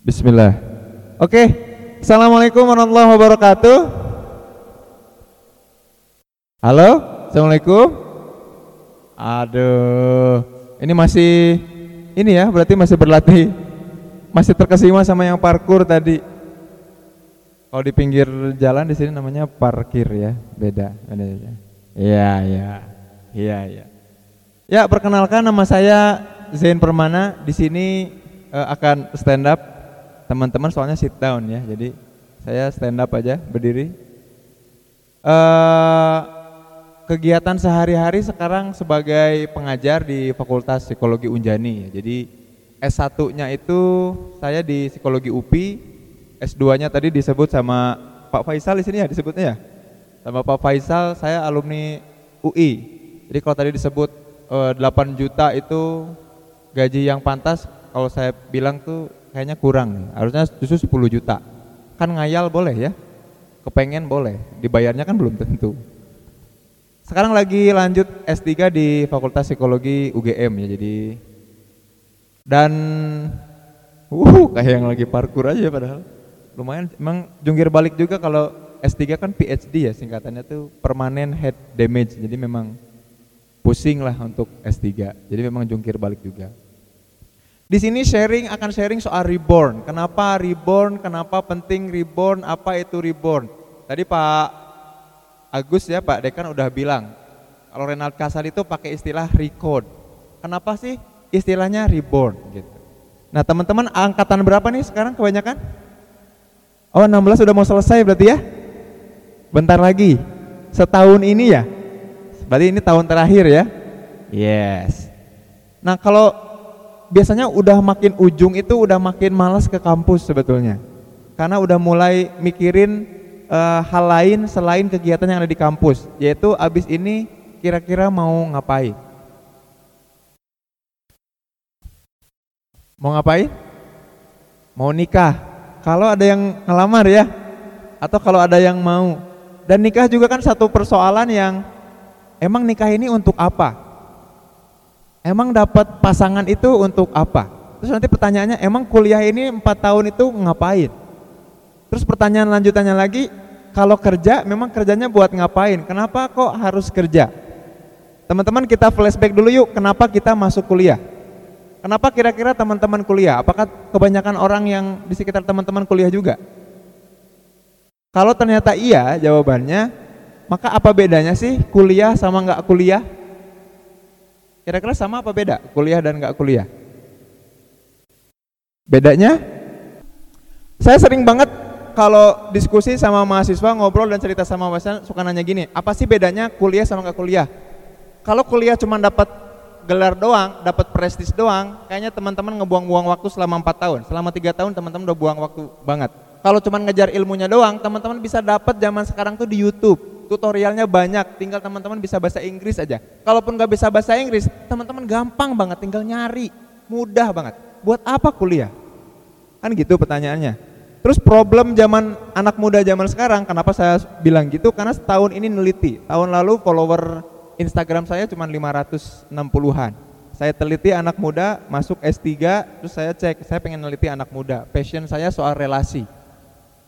Bismillah. Oke. Assalamualaikum warahmatullahi wabarakatuh. Halo, assalamualaikum. Aduh, ini masih ini ya, berarti masih berlatih, masih terkesima sama yang parkur tadi. Kalau di pinggir jalan di sini namanya parkir ya, beda. Iya, iya, iya, iya. Ya, perkenalkan nama saya Zain Permana. Di sini uh, akan stand up teman-teman soalnya sit down ya jadi saya stand up aja berdiri. Uh, kegiatan sehari-hari sekarang sebagai pengajar di Fakultas Psikologi Unjani ya. jadi S1 nya itu saya di Psikologi UPI S2 nya tadi disebut sama Pak Faisal di sini ya disebutnya ya? Sama Pak Faisal saya alumni UI jadi kalau tadi disebut uh, eh, 8 juta itu gaji yang pantas kalau saya bilang tuh kayaknya kurang. Harusnya justru 10 juta. Kan ngayal boleh ya. Kepengen boleh, dibayarnya kan belum tentu. Sekarang lagi lanjut S3 di Fakultas Psikologi UGM ya. Jadi dan uh kayak yang lagi parkur aja padahal. Lumayan emang jungkir balik juga kalau S3 kan PhD ya singkatannya tuh permanent head damage. Jadi memang pusing lah untuk S3. Jadi memang jungkir balik juga. Di sini sharing akan sharing soal reborn. Kenapa reborn? Kenapa penting reborn? Apa itu reborn? Tadi Pak Agus ya Pak Dekan udah bilang kalau Renald Kasal itu pakai istilah record. Kenapa sih istilahnya reborn gitu? Nah teman-teman angkatan berapa nih sekarang kebanyakan? Oh 16 sudah mau selesai berarti ya? Bentar lagi. Setahun ini ya? Berarti ini tahun terakhir ya? Yes. Nah kalau biasanya udah makin ujung itu udah makin malas ke kampus sebetulnya. Karena udah mulai mikirin uh, hal lain selain kegiatan yang ada di kampus, yaitu abis ini kira-kira mau ngapain? Mau ngapain? Mau nikah. Kalau ada yang ngelamar ya, atau kalau ada yang mau. Dan nikah juga kan satu persoalan yang emang nikah ini untuk apa? Emang dapat pasangan itu untuk apa? Terus nanti pertanyaannya, emang kuliah ini empat tahun itu ngapain? Terus pertanyaan lanjutannya lagi, kalau kerja memang kerjanya buat ngapain? Kenapa kok harus kerja? Teman-teman kita flashback dulu yuk, kenapa kita masuk kuliah? Kenapa kira-kira teman-teman kuliah? Apakah kebanyakan orang yang di sekitar teman-teman kuliah juga? Kalau ternyata iya jawabannya, maka apa bedanya sih kuliah sama nggak kuliah? Kira-kira sama apa beda kuliah dan nggak kuliah? Bedanya? Saya sering banget kalau diskusi sama mahasiswa ngobrol dan cerita sama mahasiswa suka nanya gini, apa sih bedanya kuliah sama nggak kuliah? Kalau kuliah cuma dapat gelar doang, dapat prestis doang, kayaknya teman-teman ngebuang-buang waktu selama empat tahun. Selama tiga tahun teman-teman udah buang waktu banget. Kalau cuma ngejar ilmunya doang, teman-teman bisa dapat zaman sekarang tuh di YouTube tutorialnya banyak, tinggal teman-teman bisa bahasa Inggris aja. Kalaupun nggak bisa bahasa Inggris, teman-teman gampang banget, tinggal nyari, mudah banget. Buat apa kuliah? Kan gitu pertanyaannya. Terus problem zaman anak muda zaman sekarang, kenapa saya bilang gitu? Karena setahun ini neliti. Tahun lalu follower Instagram saya cuma 560-an. Saya teliti anak muda masuk S3, terus saya cek, saya pengen neliti anak muda. Passion saya soal relasi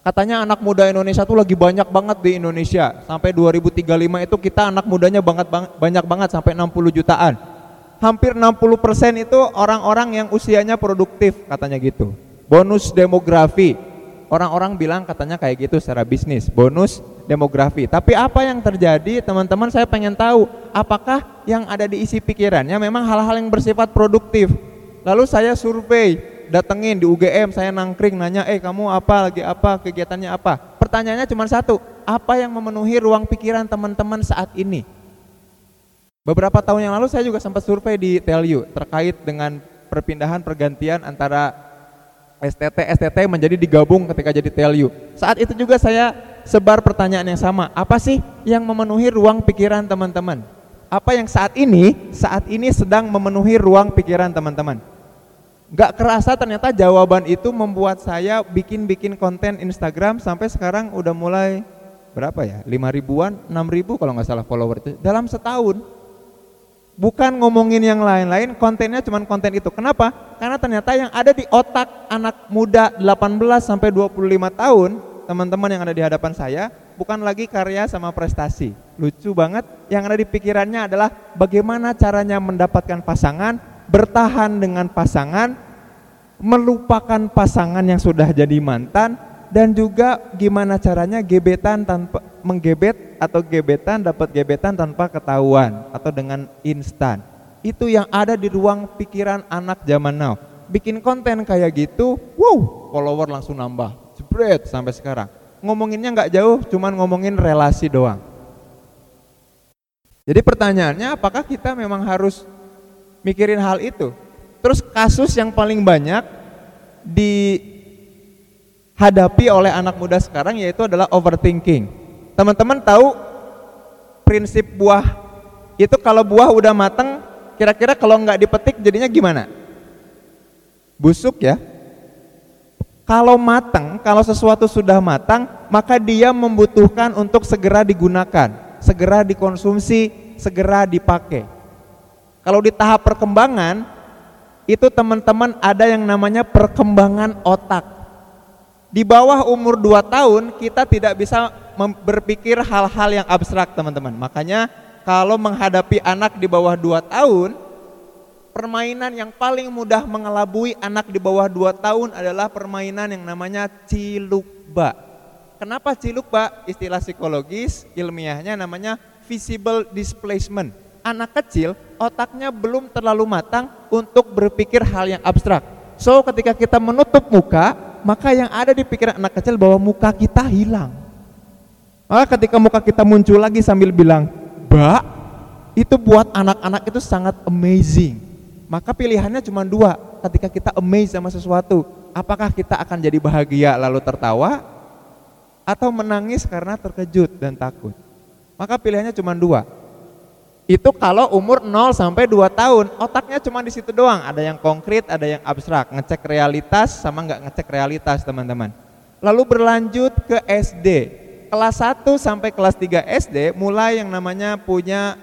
Katanya anak muda Indonesia tuh lagi banyak banget di Indonesia. Sampai 2035 itu kita anak mudanya banget banyak banget sampai 60 jutaan. Hampir 60% itu orang-orang yang usianya produktif katanya gitu. Bonus demografi. Orang-orang bilang katanya kayak gitu secara bisnis, bonus demografi. Tapi apa yang terjadi teman-teman saya pengen tahu apakah yang ada di isi pikirannya memang hal-hal yang bersifat produktif. Lalu saya survei datengin di UGM saya nangkring nanya eh kamu apa? Lagi apa? Kegiatannya apa? Pertanyaannya cuma satu apa yang memenuhi ruang pikiran teman-teman saat ini? Beberapa tahun yang lalu saya juga sempat survei di TELU terkait dengan perpindahan pergantian antara STT STT menjadi digabung ketika jadi TELU saat itu juga saya sebar pertanyaan yang sama apa sih yang memenuhi ruang pikiran teman-teman? Apa yang saat ini saat ini sedang memenuhi ruang pikiran teman-teman Gak kerasa ternyata jawaban itu membuat saya bikin-bikin konten Instagram sampai sekarang udah mulai berapa ya? 5 ribuan, 6 ribu kalau nggak salah follower itu dalam setahun. bukan ngomongin yang lain-lain, kontennya cuma konten itu. Kenapa? Karena ternyata yang ada di otak anak muda 18 sampai 25 tahun, teman-teman yang ada di hadapan saya, bukan lagi karya sama prestasi. Lucu banget, yang ada di pikirannya adalah bagaimana caranya mendapatkan pasangan, bertahan dengan pasangan, melupakan pasangan yang sudah jadi mantan, dan juga gimana caranya gebetan tanpa menggebet atau gebetan dapat gebetan tanpa ketahuan atau dengan instan. Itu yang ada di ruang pikiran anak zaman now. Bikin konten kayak gitu, wow, follower langsung nambah, jebret sampai sekarang ngomonginnya nggak jauh, cuman ngomongin relasi doang. Jadi pertanyaannya apakah kita memang harus mikirin hal itu? Terus kasus yang paling banyak dihadapi oleh anak muda sekarang yaitu adalah overthinking. Teman-teman tahu prinsip buah itu kalau buah udah matang, kira-kira kalau nggak dipetik jadinya gimana? Busuk ya? Kalau matang, kalau sesuatu sudah matang, maka dia membutuhkan untuk segera digunakan, segera dikonsumsi, segera dipakai. Kalau di tahap perkembangan, itu teman-teman ada yang namanya perkembangan otak. Di bawah umur 2 tahun, kita tidak bisa berpikir hal-hal yang abstrak, teman-teman. Makanya kalau menghadapi anak di bawah 2 tahun, permainan yang paling mudah mengelabui anak di bawah 2 tahun adalah permainan yang namanya cilukba. Kenapa cilukba? Istilah psikologis ilmiahnya namanya visible displacement. Anak kecil otaknya belum terlalu matang untuk berpikir hal yang abstrak. So ketika kita menutup muka, maka yang ada di pikiran anak kecil bahwa muka kita hilang. Maka ketika muka kita muncul lagi sambil bilang, "Mbak," itu buat anak-anak itu sangat amazing maka pilihannya cuma dua ketika kita amazed sama sesuatu. Apakah kita akan jadi bahagia lalu tertawa atau menangis karena terkejut dan takut. Maka pilihannya cuma dua. Itu kalau umur 0 sampai 2 tahun, otaknya cuma di situ doang. Ada yang konkret, ada yang abstrak. Ngecek realitas sama nggak ngecek realitas, teman-teman. Lalu berlanjut ke SD. Kelas 1 sampai kelas 3 SD mulai yang namanya punya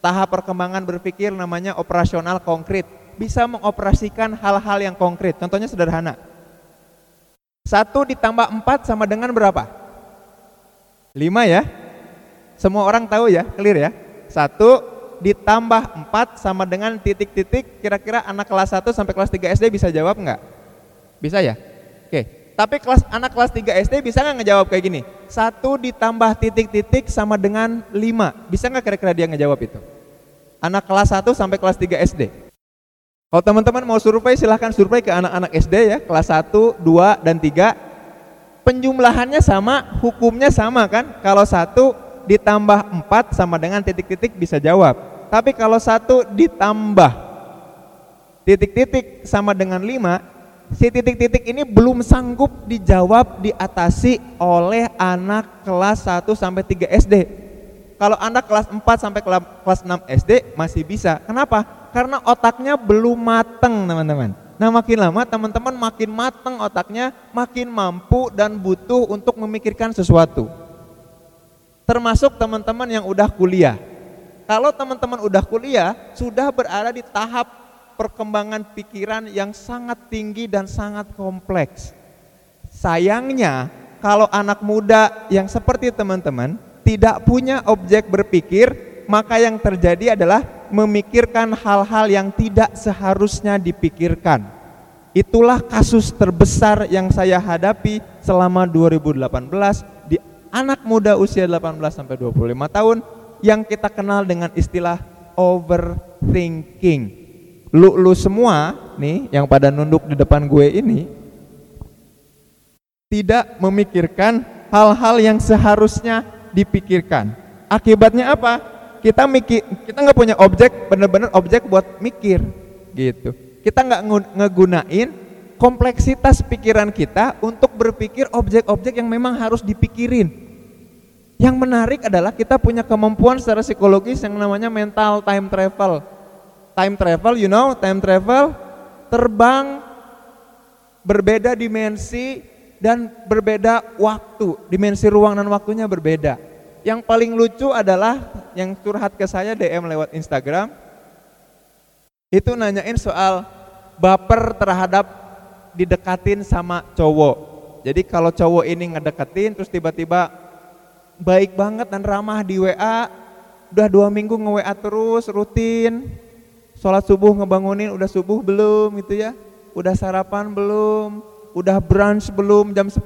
tahap perkembangan berpikir namanya operasional konkret. Bisa mengoperasikan hal-hal yang konkret. Contohnya sederhana. Satu ditambah empat sama dengan berapa? Lima ya? Semua orang tahu ya, clear ya? Satu ditambah empat sama dengan titik-titik, kira-kira anak kelas 1 sampai kelas 3 SD bisa jawab nggak? Bisa ya? Oke, tapi kelas anak kelas 3 SD bisa nggak ngejawab kayak gini? Satu ditambah titik-titik sama dengan lima. Bisa nggak kira-kira dia ngejawab itu? Anak kelas 1 sampai kelas 3 SD. Kalau teman-teman mau survei silahkan survei ke anak-anak SD ya, kelas 1, 2, dan 3. Penjumlahannya sama, hukumnya sama kan? Kalau satu ditambah 4 sama dengan titik-titik bisa jawab. Tapi kalau satu ditambah titik-titik sama dengan 5, si titik-titik ini belum sanggup dijawab diatasi oleh anak kelas 1 sampai 3 SD. Kalau anak kelas 4 sampai kelas 6 SD masih bisa. Kenapa? Karena otaknya belum mateng, teman-teman. Nah, makin lama teman-teman makin mateng otaknya, makin mampu dan butuh untuk memikirkan sesuatu. Termasuk teman-teman yang udah kuliah. Kalau teman-teman udah kuliah, sudah berada di tahap perkembangan pikiran yang sangat tinggi dan sangat kompleks. Sayangnya, kalau anak muda yang seperti teman-teman tidak punya objek berpikir, maka yang terjadi adalah memikirkan hal-hal yang tidak seharusnya dipikirkan. Itulah kasus terbesar yang saya hadapi selama 2018 di anak muda usia 18 sampai 25 tahun yang kita kenal dengan istilah overthinking lu lu semua nih yang pada nunduk di depan gue ini tidak memikirkan hal-hal yang seharusnya dipikirkan. Akibatnya apa? Kita mikir, kita nggak punya objek, bener-bener objek buat mikir, gitu. Kita nggak ngegunain kompleksitas pikiran kita untuk berpikir objek-objek yang memang harus dipikirin. Yang menarik adalah kita punya kemampuan secara psikologis yang namanya mental time travel time travel, you know, time travel terbang berbeda dimensi dan berbeda waktu, dimensi ruang dan waktunya berbeda. Yang paling lucu adalah yang curhat ke saya DM lewat Instagram. Itu nanyain soal baper terhadap didekatin sama cowok. Jadi kalau cowok ini ngedeketin terus tiba-tiba baik banget dan ramah di WA, udah dua minggu nge WA terus rutin, sholat subuh ngebangunin udah subuh belum gitu ya, udah sarapan belum, udah brunch belum jam 10,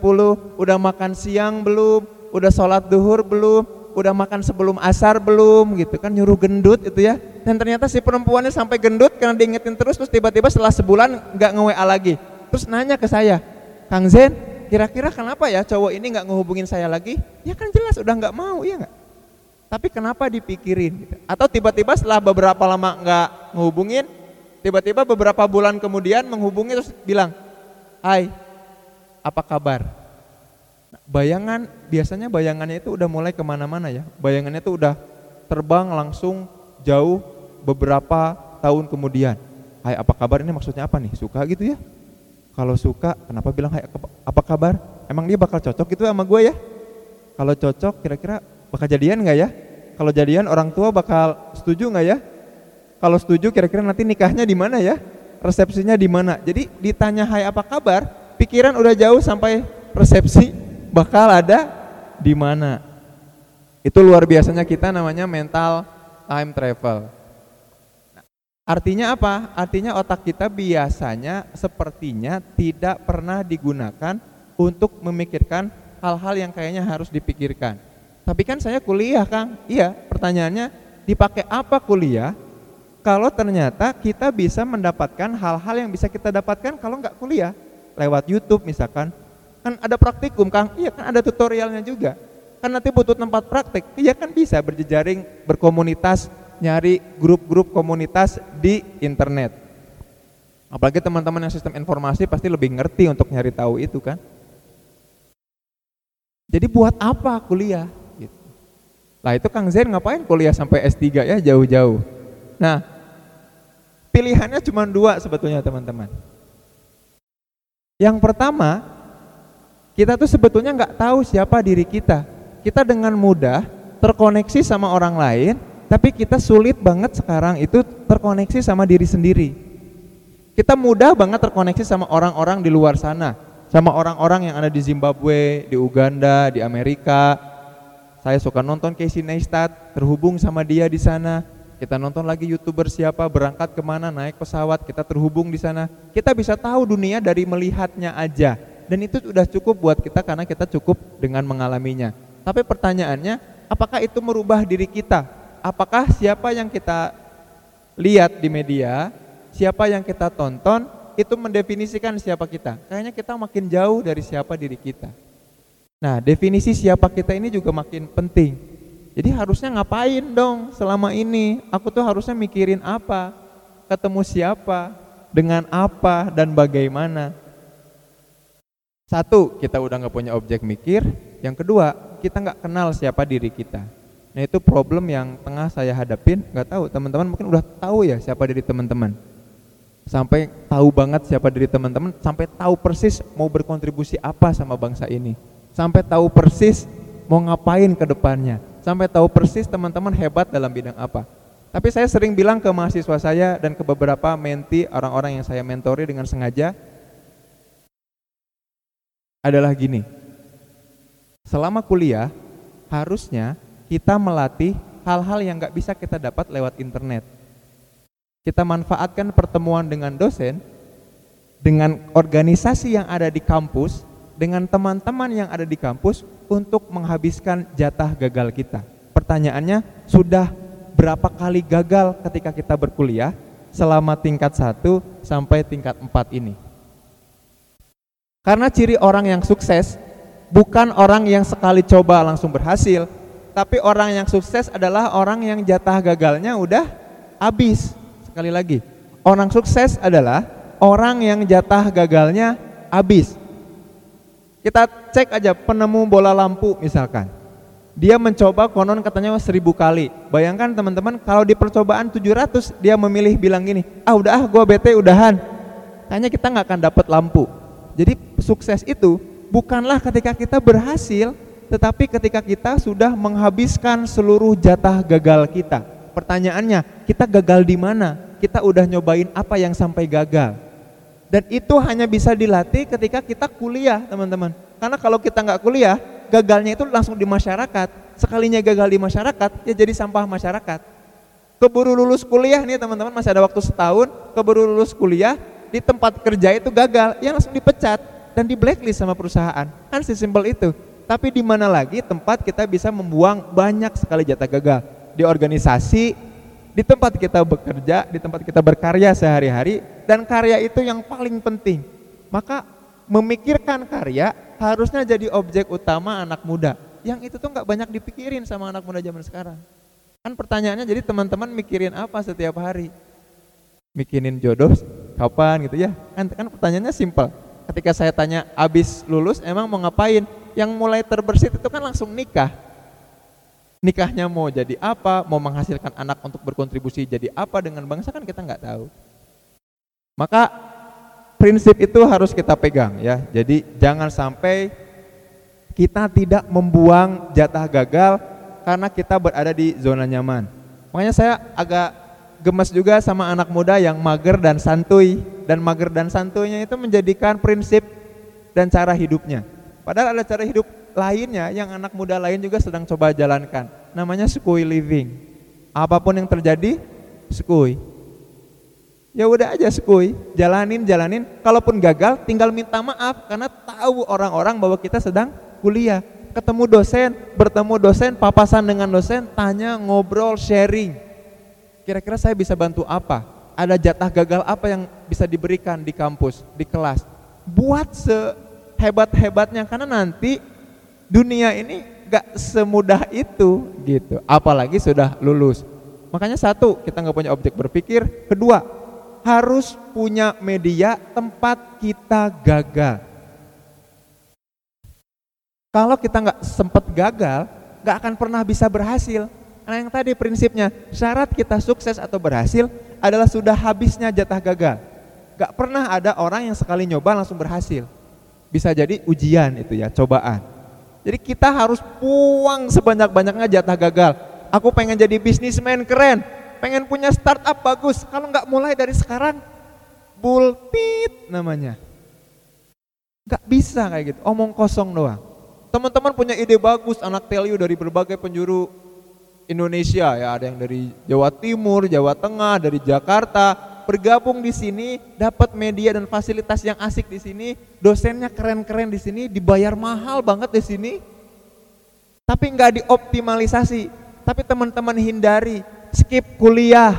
udah makan siang belum, udah sholat duhur belum, udah makan sebelum asar belum gitu kan nyuruh gendut itu ya. Dan ternyata si perempuannya sampai gendut karena diingetin terus terus tiba-tiba setelah sebulan nggak nge-WA lagi terus nanya ke saya Kang Zen kira-kira kenapa ya cowok ini nggak ngehubungin saya lagi? Ya kan jelas udah nggak mau ya nggak? Tapi kenapa dipikirin gitu. atau tiba-tiba setelah beberapa lama nggak ngehubungin tiba-tiba beberapa bulan kemudian menghubungi terus bilang Hai apa kabar? Bayangan biasanya bayangannya itu udah mulai ke mana-mana ya. Bayangannya itu udah terbang langsung jauh beberapa tahun kemudian. Hai apa kabar? Ini maksudnya apa nih? Suka gitu ya kalau suka kenapa bilang hai apa kabar? Emang dia bakal cocok gitu sama gue ya? Kalau cocok kira-kira bakal jadian nggak ya? Kalau jadian orang tua bakal setuju nggak ya? Kalau setuju kira-kira nanti nikahnya di mana ya? Resepsinya di mana? Jadi ditanya hai apa kabar? Pikiran udah jauh sampai resepsi bakal ada di mana. Itu luar biasanya kita namanya mental time travel. Artinya apa? Artinya otak kita biasanya sepertinya tidak pernah digunakan untuk memikirkan hal-hal yang kayaknya harus dipikirkan. Tapi kan saya kuliah, Kang. Iya, pertanyaannya dipakai apa kuliah? Kalau ternyata kita bisa mendapatkan hal-hal yang bisa kita dapatkan kalau nggak kuliah lewat YouTube misalkan, Kan ada praktikum, Kang. Iya kan ada tutorialnya juga. Kan nanti butuh tempat praktik. Iya kan bisa berjejaring, berkomunitas, nyari grup-grup komunitas di internet. Apalagi teman-teman yang sistem informasi pasti lebih ngerti untuk nyari tahu itu kan. Jadi buat apa kuliah? Gitu. Lah itu Kang Zen ngapain kuliah sampai S3 ya jauh-jauh. Nah, pilihannya cuma dua sebetulnya teman-teman. Yang pertama, kita tuh sebetulnya nggak tahu siapa diri kita. Kita dengan mudah terkoneksi sama orang lain, tapi kita sulit banget sekarang itu terkoneksi sama diri sendiri. Kita mudah banget terkoneksi sama orang-orang di luar sana, sama orang-orang yang ada di Zimbabwe, di Uganda, di Amerika. Saya suka nonton Casey Neistat, terhubung sama dia di sana. Kita nonton lagi youtuber siapa berangkat ke mana naik pesawat, kita terhubung di sana. Kita bisa tahu dunia dari melihatnya aja dan itu sudah cukup buat kita karena kita cukup dengan mengalaminya. Tapi pertanyaannya, apakah itu merubah diri kita? Apakah siapa yang kita lihat di media, siapa yang kita tonton itu mendefinisikan siapa kita? Kayaknya kita makin jauh dari siapa diri kita. Nah, definisi siapa kita ini juga makin penting. Jadi harusnya ngapain dong selama ini? Aku tuh harusnya mikirin apa? Ketemu siapa? Dengan apa dan bagaimana? Satu, kita udah nggak punya objek mikir. Yang kedua, kita nggak kenal siapa diri kita. Nah itu problem yang tengah saya hadapin. Nggak tahu, teman-teman mungkin udah tahu ya siapa diri teman-teman. Sampai tahu banget siapa diri teman-teman, sampai tahu persis mau berkontribusi apa sama bangsa ini. Sampai tahu persis mau ngapain ke depannya. Sampai tahu persis teman-teman hebat dalam bidang apa. Tapi saya sering bilang ke mahasiswa saya dan ke beberapa menti orang-orang yang saya mentori dengan sengaja, adalah gini. Selama kuliah, harusnya kita melatih hal-hal yang nggak bisa kita dapat lewat internet. Kita manfaatkan pertemuan dengan dosen, dengan organisasi yang ada di kampus, dengan teman-teman yang ada di kampus untuk menghabiskan jatah gagal kita. Pertanyaannya, sudah berapa kali gagal ketika kita berkuliah selama tingkat 1 sampai tingkat 4 ini? Karena ciri orang yang sukses bukan orang yang sekali coba langsung berhasil, tapi orang yang sukses adalah orang yang jatah gagalnya udah habis. Sekali lagi, orang sukses adalah orang yang jatah gagalnya habis. Kita cek aja penemu bola lampu misalkan. Dia mencoba konon katanya seribu kali. Bayangkan teman-teman kalau di percobaan 700 dia memilih bilang gini, ah udah ah gue bete udahan. Kayaknya kita nggak akan dapat lampu. Jadi sukses itu bukanlah ketika kita berhasil, tetapi ketika kita sudah menghabiskan seluruh jatah gagal kita. Pertanyaannya, kita gagal di mana? Kita udah nyobain apa yang sampai gagal? Dan itu hanya bisa dilatih ketika kita kuliah, teman-teman. Karena kalau kita nggak kuliah, gagalnya itu langsung di masyarakat. Sekalinya gagal di masyarakat, ya jadi sampah masyarakat. Keburu lulus kuliah nih teman-teman, masih ada waktu setahun, keburu lulus kuliah, di tempat kerja itu gagal, ya langsung dipecat dan di blacklist sama perusahaan. Kan sesimpel itu. Tapi di mana lagi tempat kita bisa membuang banyak sekali jatah gagal di organisasi, di tempat kita bekerja, di tempat kita berkarya sehari-hari dan karya itu yang paling penting. Maka memikirkan karya harusnya jadi objek utama anak muda. Yang itu tuh nggak banyak dipikirin sama anak muda zaman sekarang. Kan pertanyaannya jadi teman-teman mikirin apa setiap hari? Mikirin jodoh kapan gitu ya? Kan, kan pertanyaannya simpel ketika saya tanya abis lulus emang mau ngapain yang mulai terbersit itu kan langsung nikah. Nikahnya mau jadi apa mau menghasilkan anak untuk berkontribusi jadi apa dengan bangsa kan kita nggak tahu. Maka prinsip itu harus kita pegang ya. Jadi jangan sampai kita tidak membuang jatah gagal karena kita berada di zona nyaman. Makanya saya agak gemes juga sama anak muda yang mager dan santuy. Dan mager dan santuйnya itu menjadikan prinsip dan cara hidupnya. Padahal ada cara hidup lainnya yang anak muda lain juga sedang coba jalankan. Namanya skui living. Apa pun yang terjadi, skui. Ya udah aja skui, jalanin jalanin. Kalaupun gagal, tinggal minta maaf karena tahu orang-orang bahwa kita sedang kuliah. Ketemu dosen, bertemu dosen, papasan dengan dosen, tanya, ngobrol, sharing kira-kira saya bisa bantu apa? Ada jatah gagal apa yang bisa diberikan di kampus, di kelas? Buat sehebat-hebatnya karena nanti dunia ini gak semudah itu gitu. Apalagi sudah lulus. Makanya satu, kita nggak punya objek berpikir. Kedua, harus punya media tempat kita gagal. Kalau kita nggak sempat gagal, nggak akan pernah bisa berhasil. Nah yang tadi prinsipnya syarat kita sukses atau berhasil adalah sudah habisnya jatah gagal. Gak pernah ada orang yang sekali nyoba langsung berhasil. Bisa jadi ujian itu ya, cobaan. Jadi kita harus puang sebanyak-banyaknya jatah gagal. Aku pengen jadi bisnismen keren, pengen punya startup bagus. Kalau nggak mulai dari sekarang, bulpit namanya. Gak bisa kayak gitu, omong kosong doang. Teman-teman punya ide bagus, anak tell you dari berbagai penjuru Indonesia ya, ada yang dari Jawa Timur, Jawa Tengah, dari Jakarta, bergabung di sini, dapat media dan fasilitas yang asik di sini, dosennya keren-keren di sini, dibayar mahal banget di sini. Tapi nggak dioptimalisasi. Tapi teman-teman hindari, skip kuliah.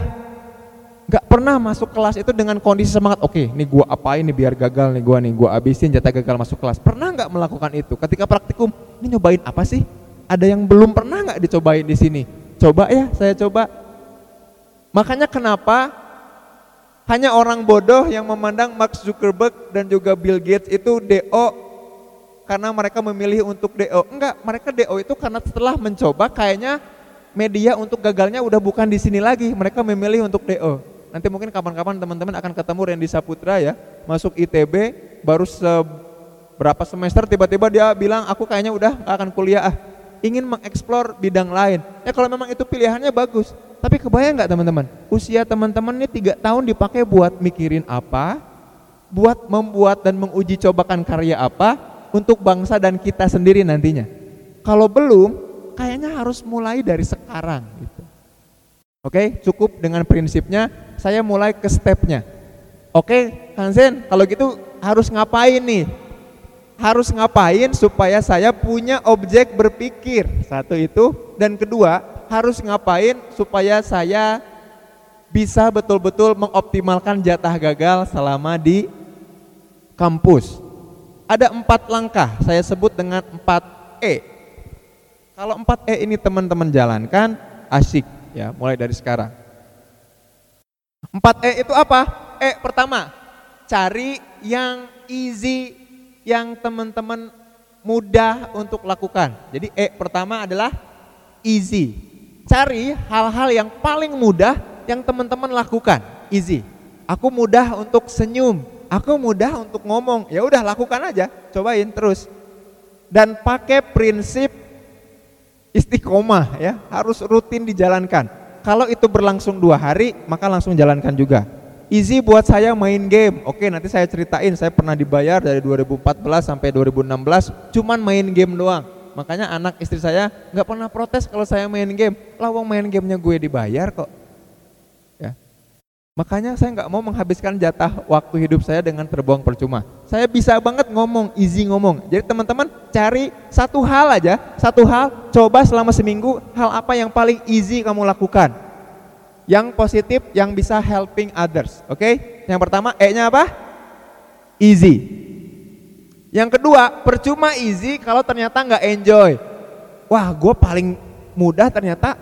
Nggak pernah masuk kelas itu dengan kondisi semangat. Oke, nih gua apain nih biar gagal nih gua nih, gua abisin jatah gagal masuk kelas. Pernah nggak melakukan itu? Ketika praktikum, ini nyobain apa sih? Ada yang belum pernah nggak dicobain di sini? Coba ya, saya coba. Makanya kenapa hanya orang bodoh yang memandang Mark Zuckerberg dan juga Bill Gates itu DO karena mereka memilih untuk DO. Enggak, mereka DO itu karena setelah mencoba kayaknya media untuk gagalnya udah bukan di sini lagi. Mereka memilih untuk DO. Nanti mungkin kapan-kapan teman-teman akan ketemu Randy Saputra ya, masuk ITB baru seberapa semester tiba-tiba dia bilang aku kayaknya udah akan kuliah ah ingin mengeksplor bidang lain. Ya kalau memang itu pilihannya bagus. Tapi kebayang nggak teman-teman? Usia teman-teman ini tiga tahun dipakai buat mikirin apa? Buat membuat dan menguji cobakan karya apa untuk bangsa dan kita sendiri nantinya. Kalau belum, kayaknya harus mulai dari sekarang. Gitu. Oke, cukup dengan prinsipnya. Saya mulai ke stepnya. Oke, Kang Zen, kalau gitu harus ngapain nih? harus ngapain supaya saya punya objek berpikir. Satu itu dan kedua, harus ngapain supaya saya bisa betul-betul mengoptimalkan jatah gagal selama di kampus. Ada empat langkah, saya sebut dengan empat E. Kalau empat E ini teman-teman jalankan, asik ya, mulai dari sekarang. Empat E itu apa? E pertama, cari yang easy yang teman-teman mudah untuk lakukan. Jadi E pertama adalah easy. Cari hal-hal yang paling mudah yang teman-teman lakukan. Easy. Aku mudah untuk senyum, aku mudah untuk ngomong. Ya udah lakukan aja, cobain terus. Dan pakai prinsip istiqomah ya, harus rutin dijalankan. Kalau itu berlangsung dua hari, maka langsung jalankan juga. Easy buat saya main game. Oke, nanti saya ceritain. Saya pernah dibayar dari 2014 sampai 2016, cuman main game doang. Makanya anak istri saya nggak pernah protes kalau saya main game. Lawang main gamenya gue dibayar kok. Makanya saya nggak mau menghabiskan jatah waktu hidup saya dengan terbuang percuma. Saya bisa banget ngomong, easy ngomong. Jadi teman-teman cari satu hal aja, satu hal, coba selama seminggu hal apa yang paling easy kamu lakukan. Yang positif, yang bisa helping others. Oke? Okay? Yang pertama, E-nya apa? Easy. Yang kedua, percuma easy kalau ternyata nggak enjoy. Wah, gue paling mudah ternyata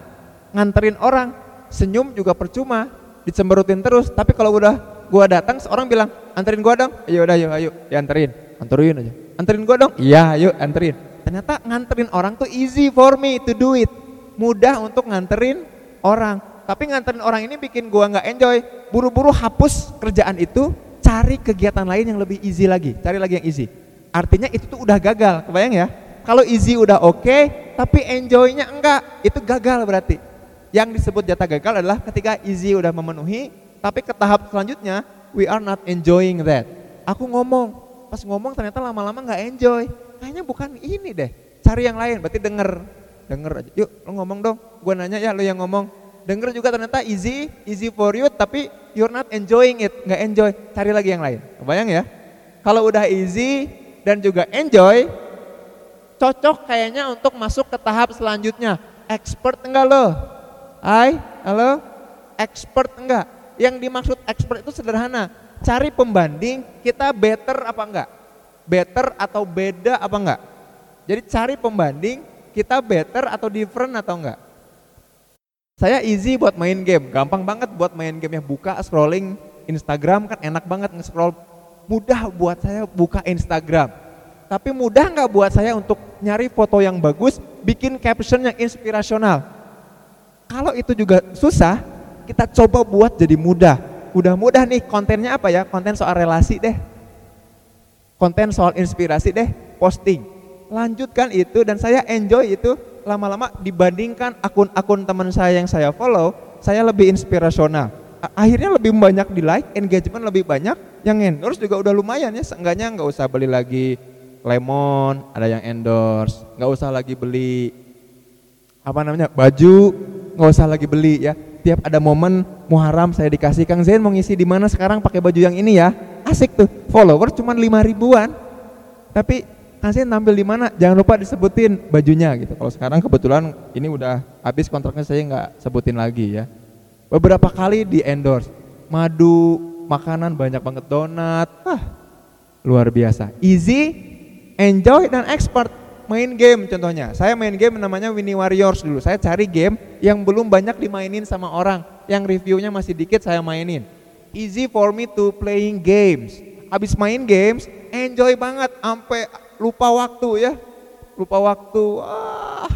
nganterin orang. Senyum juga percuma, dicemberutin terus. Tapi kalau udah gua datang seorang bilang anterin gua dong. Ayo udah ayo ayo. Dianterin. Anterin aja. Anterin gua dong. Iya ayo anterin. Ternyata nganterin orang tuh easy for me to do it. Mudah untuk nganterin orang. Tapi nganterin orang ini bikin gua nggak enjoy. Buru-buru hapus kerjaan itu cari kegiatan lain yang lebih easy lagi. Cari lagi yang easy artinya itu tuh udah gagal kebayang ya kalau easy udah oke okay, tapi enjoynya enggak itu gagal berarti yang disebut jatah gagal adalah ketika easy udah memenuhi, tapi ke tahap selanjutnya we are not enjoying that. Aku ngomong, pas ngomong ternyata lama-lama nggak enjoy. Kayaknya bukan ini deh. Cari yang lain, berarti denger. Denger aja. Yuk, lo ngomong dong. Gue nanya ya lo yang ngomong. Denger juga ternyata easy, easy for you, tapi you're not enjoying it, nggak enjoy. Cari lagi yang lain. Kebayang ya? Kalau udah easy dan juga enjoy, cocok kayaknya untuk masuk ke tahap selanjutnya. Expert enggak lo? Hai, halo? Expert enggak? Yang dimaksud expert itu sederhana. Cari pembanding, kita better apa enggak? Better atau beda apa enggak? Jadi cari pembanding, kita better atau different atau enggak? Saya easy buat main game, gampang banget buat main game ya. Buka scrolling Instagram kan enak banget nge-scroll. Mudah buat saya buka Instagram. Tapi mudah nggak buat saya untuk nyari foto yang bagus, bikin caption yang inspirasional kalau itu juga susah, kita coba buat jadi mudah. Udah mudah nih kontennya apa ya? Konten soal relasi deh. Konten soal inspirasi deh, posting. Lanjutkan itu dan saya enjoy itu lama-lama dibandingkan akun-akun teman saya yang saya follow, saya lebih inspirasional. Akhirnya lebih banyak di like, engagement lebih banyak, yang endorse juga udah lumayan ya, seenggaknya nggak usah beli lagi lemon, ada yang endorse, nggak usah lagi beli apa namanya baju nggak usah lagi beli ya. Tiap ada momen Muharram saya dikasih. Kang Zain mau ngisi di mana sekarang pakai baju yang ini ya? Asik tuh follower cuma lima ribuan. Tapi Kang Zain tampil di mana? Jangan lupa disebutin bajunya gitu. Kalau sekarang kebetulan ini udah habis kontraknya saya nggak sebutin lagi ya. Beberapa kali di endorse. Madu makanan banyak banget donat ah luar biasa easy enjoy dan expert main game contohnya. Saya main game namanya Winnie Warriors dulu. Saya cari game yang belum banyak dimainin sama orang. Yang reviewnya masih dikit saya mainin. Easy for me to playing games. Habis main games, enjoy banget sampai lupa waktu ya. Lupa waktu. Ah.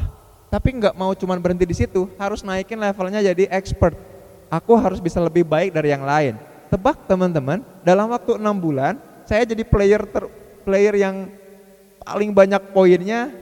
Tapi nggak mau cuman berhenti di situ, harus naikin levelnya jadi expert. Aku harus bisa lebih baik dari yang lain. Tebak teman-teman, dalam waktu enam bulan saya jadi player ter, player yang paling banyak poinnya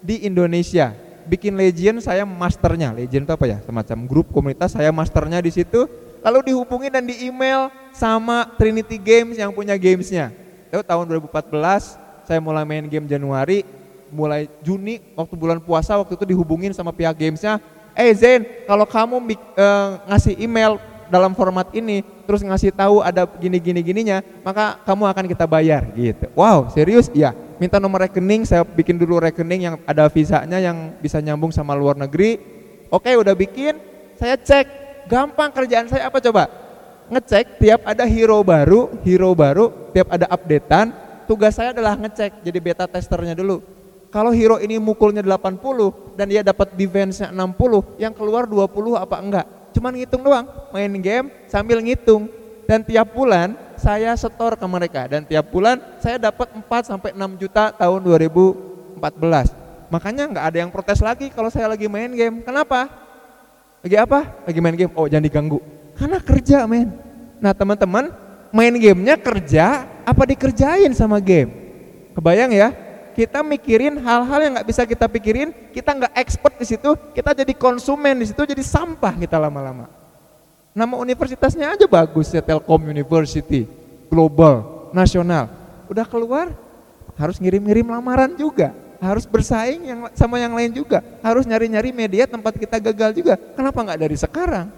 di Indonesia. Bikin Legend saya masternya. Legend itu apa ya? Semacam grup komunitas saya masternya di situ. Lalu dihubungi dan di email sama Trinity Games yang punya gamesnya. Itu tahun 2014 saya mulai main game Januari, mulai Juni waktu bulan puasa waktu itu dihubungin sama pihak gamesnya. Eh Zen, kalau kamu uh, ngasih email dalam format ini terus ngasih tahu ada gini gini gininya maka kamu akan kita bayar gitu. Wow serius? Ya minta nomor rekening saya bikin dulu rekening yang ada visanya yang bisa nyambung sama luar negeri. Oke udah bikin saya cek. Gampang kerjaan saya apa coba? Ngecek tiap ada hero baru hero baru tiap ada updatean tugas saya adalah ngecek jadi beta testernya dulu. Kalau hero ini mukulnya 80 dan dia dapat defense-nya 60 yang keluar 20 apa enggak cuman ngitung doang, main game sambil ngitung. Dan tiap bulan saya setor ke mereka dan tiap bulan saya dapat 4 sampai 6 juta tahun 2014. Makanya nggak ada yang protes lagi kalau saya lagi main game. Kenapa? Lagi apa? Lagi main game. Oh, jangan diganggu. Karena kerja, men. Nah, teman-teman, main gamenya kerja apa dikerjain sama game? Kebayang ya? Kita mikirin hal-hal yang nggak bisa kita pikirin, kita nggak expert di situ, kita jadi konsumen di situ, jadi sampah kita lama-lama. Nama universitasnya aja bagus ya Telkom University, global, nasional. Udah keluar, harus ngirim-ngirim lamaran juga, harus bersaing yang sama yang lain juga, harus nyari-nyari media tempat kita gagal juga. Kenapa nggak dari sekarang?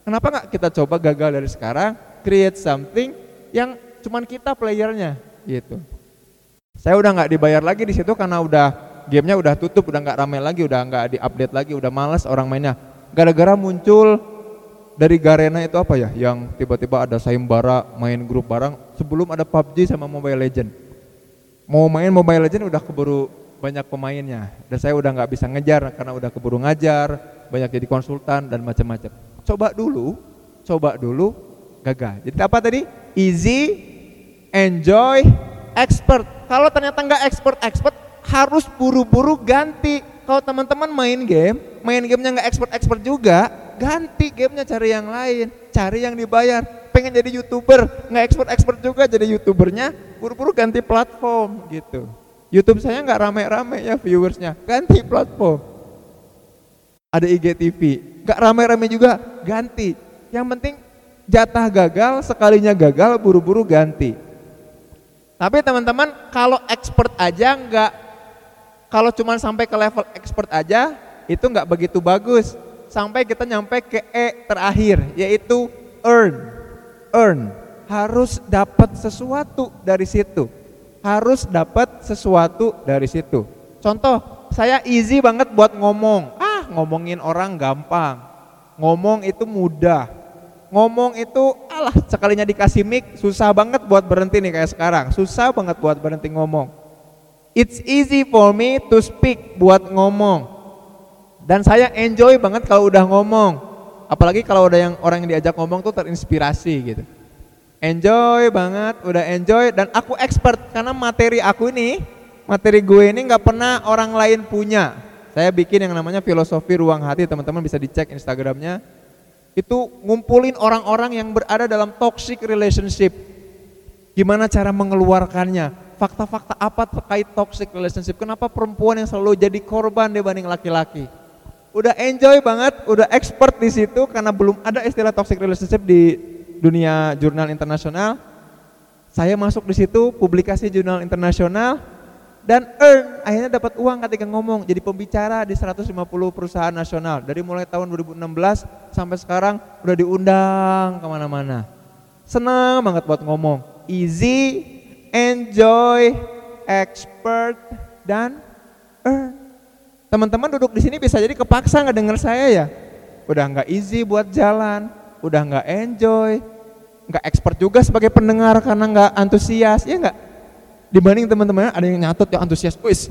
Kenapa nggak kita coba gagal dari sekarang, create something yang cuman kita playernya gitu. Saya udah nggak dibayar lagi di situ karena udah gamenya udah tutup, udah nggak ramai lagi, udah nggak diupdate lagi, udah males orang mainnya. Gara-gara muncul dari Garena itu apa ya, yang tiba-tiba ada sayembara main grup bareng sebelum ada PUBG sama Mobile Legend. Mau main Mobile Legend udah keburu banyak pemainnya, dan saya udah nggak bisa ngejar karena udah keburu ngajar, banyak jadi konsultan dan macam-macam. Coba dulu, coba dulu, gagal. Jadi apa tadi? Easy, enjoy, expert. Kalau ternyata nggak expert-expert, harus buru-buru ganti. Kalau teman-teman main game, main gamenya nggak expert-expert juga, ganti gamenya cari yang lain, cari yang dibayar. Pengen jadi youtuber, nggak expert-expert juga jadi youtubernya, buru-buru ganti platform gitu. YouTube saya nggak rame-rame ya viewersnya, ganti platform. Ada IGTV, nggak rame-rame juga, ganti. Yang penting jatah gagal, sekalinya gagal, buru-buru ganti tapi teman-teman kalau expert aja nggak, kalau cuma sampai ke level expert aja itu nggak begitu bagus. Sampai kita nyampe ke E terakhir yaitu earn, earn harus dapat sesuatu dari situ, harus dapat sesuatu dari situ. Contoh, saya easy banget buat ngomong. Ah, ngomongin orang gampang. Ngomong itu mudah ngomong itu alah sekalinya dikasih mic susah banget buat berhenti nih kayak sekarang. Susah banget buat berhenti ngomong. It's easy for me to speak buat ngomong. Dan saya enjoy banget kalau udah ngomong. Apalagi kalau udah yang orang yang diajak ngomong tuh terinspirasi gitu. Enjoy banget udah enjoy. Dan aku expert karena materi aku ini materi gue ini nggak pernah orang lain punya. Saya bikin yang namanya filosofi ruang hati. Teman-teman bisa dicek instagramnya itu ngumpulin orang-orang yang berada dalam toxic relationship. Gimana cara mengeluarkannya? Fakta-fakta apa terkait toxic relationship? Kenapa perempuan yang selalu jadi korban dibanding laki-laki? Udah enjoy banget, udah expert di situ karena belum ada istilah toxic relationship di dunia jurnal internasional. Saya masuk di situ, publikasi jurnal internasional, dan earn akhirnya dapat uang ketika ngomong jadi pembicara di 150 perusahaan nasional. Dari mulai tahun 2016 sampai sekarang udah diundang ke mana-mana. Senang banget buat ngomong. Easy enjoy expert dan earn. Teman-teman duduk di sini bisa jadi kepaksa nggak denger saya ya. Udah nggak easy buat jalan udah nggak enjoy nggak expert juga sebagai pendengar karena nggak antusias ya nggak dibanding teman-teman ada yang nyatot yang antusias wis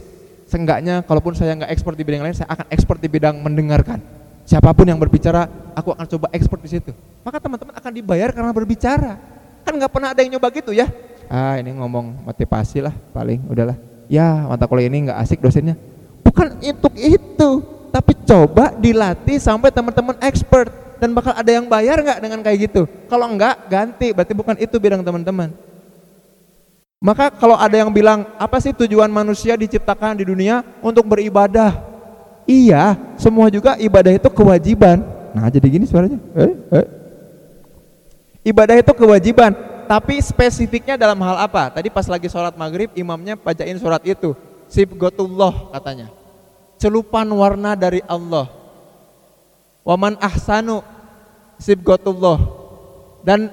seenggaknya kalaupun saya nggak ekspor di bidang lain saya akan ekspor di bidang mendengarkan. Siapa pun yang berbicara aku akan coba ekspor di situ. Maka teman-teman akan dibayar karena berbicara. Kan nggak pernah ada yang nyoba gitu ya. Ah ini ngomong motivasi lah paling udahlah. Ya mata kuliah ini nggak asik dosennya. Bukan untuk itu tapi coba dilatih sampai teman-teman expert dan bakal ada yang bayar nggak dengan kayak gitu? Kalau enggak ganti. Berarti bukan itu bidang teman-teman maka kalau ada yang bilang, apa sih tujuan manusia diciptakan di dunia untuk beribadah? Iya, semua juga ibadah itu kewajiban. Nah, jadi gini suaranya. Eh, eh. Ibadah itu kewajiban, tapi spesifiknya dalam hal apa? Tadi pas lagi sholat maghrib, imamnya bacain surat itu. Sibgotullah katanya. Celupan warna dari Allah. Waman ahsanu sibgotullah. Dan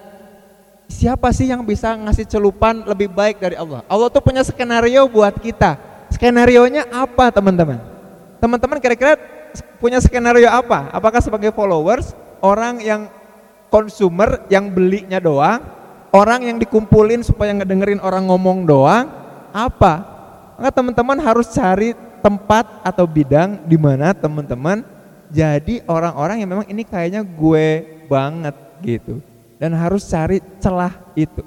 siapa sih yang bisa ngasih celupan lebih baik dari Allah? Allah tuh punya skenario buat kita. Skenario-nya apa teman-teman? Teman-teman kira-kira punya skenario apa? Apakah sebagai followers, orang yang consumer yang belinya doang, orang yang dikumpulin supaya ngedengerin orang ngomong doang, apa? Maka teman-teman harus cari tempat atau bidang di mana teman-teman jadi orang-orang yang memang ini kayaknya gue banget gitu dan harus cari celah itu.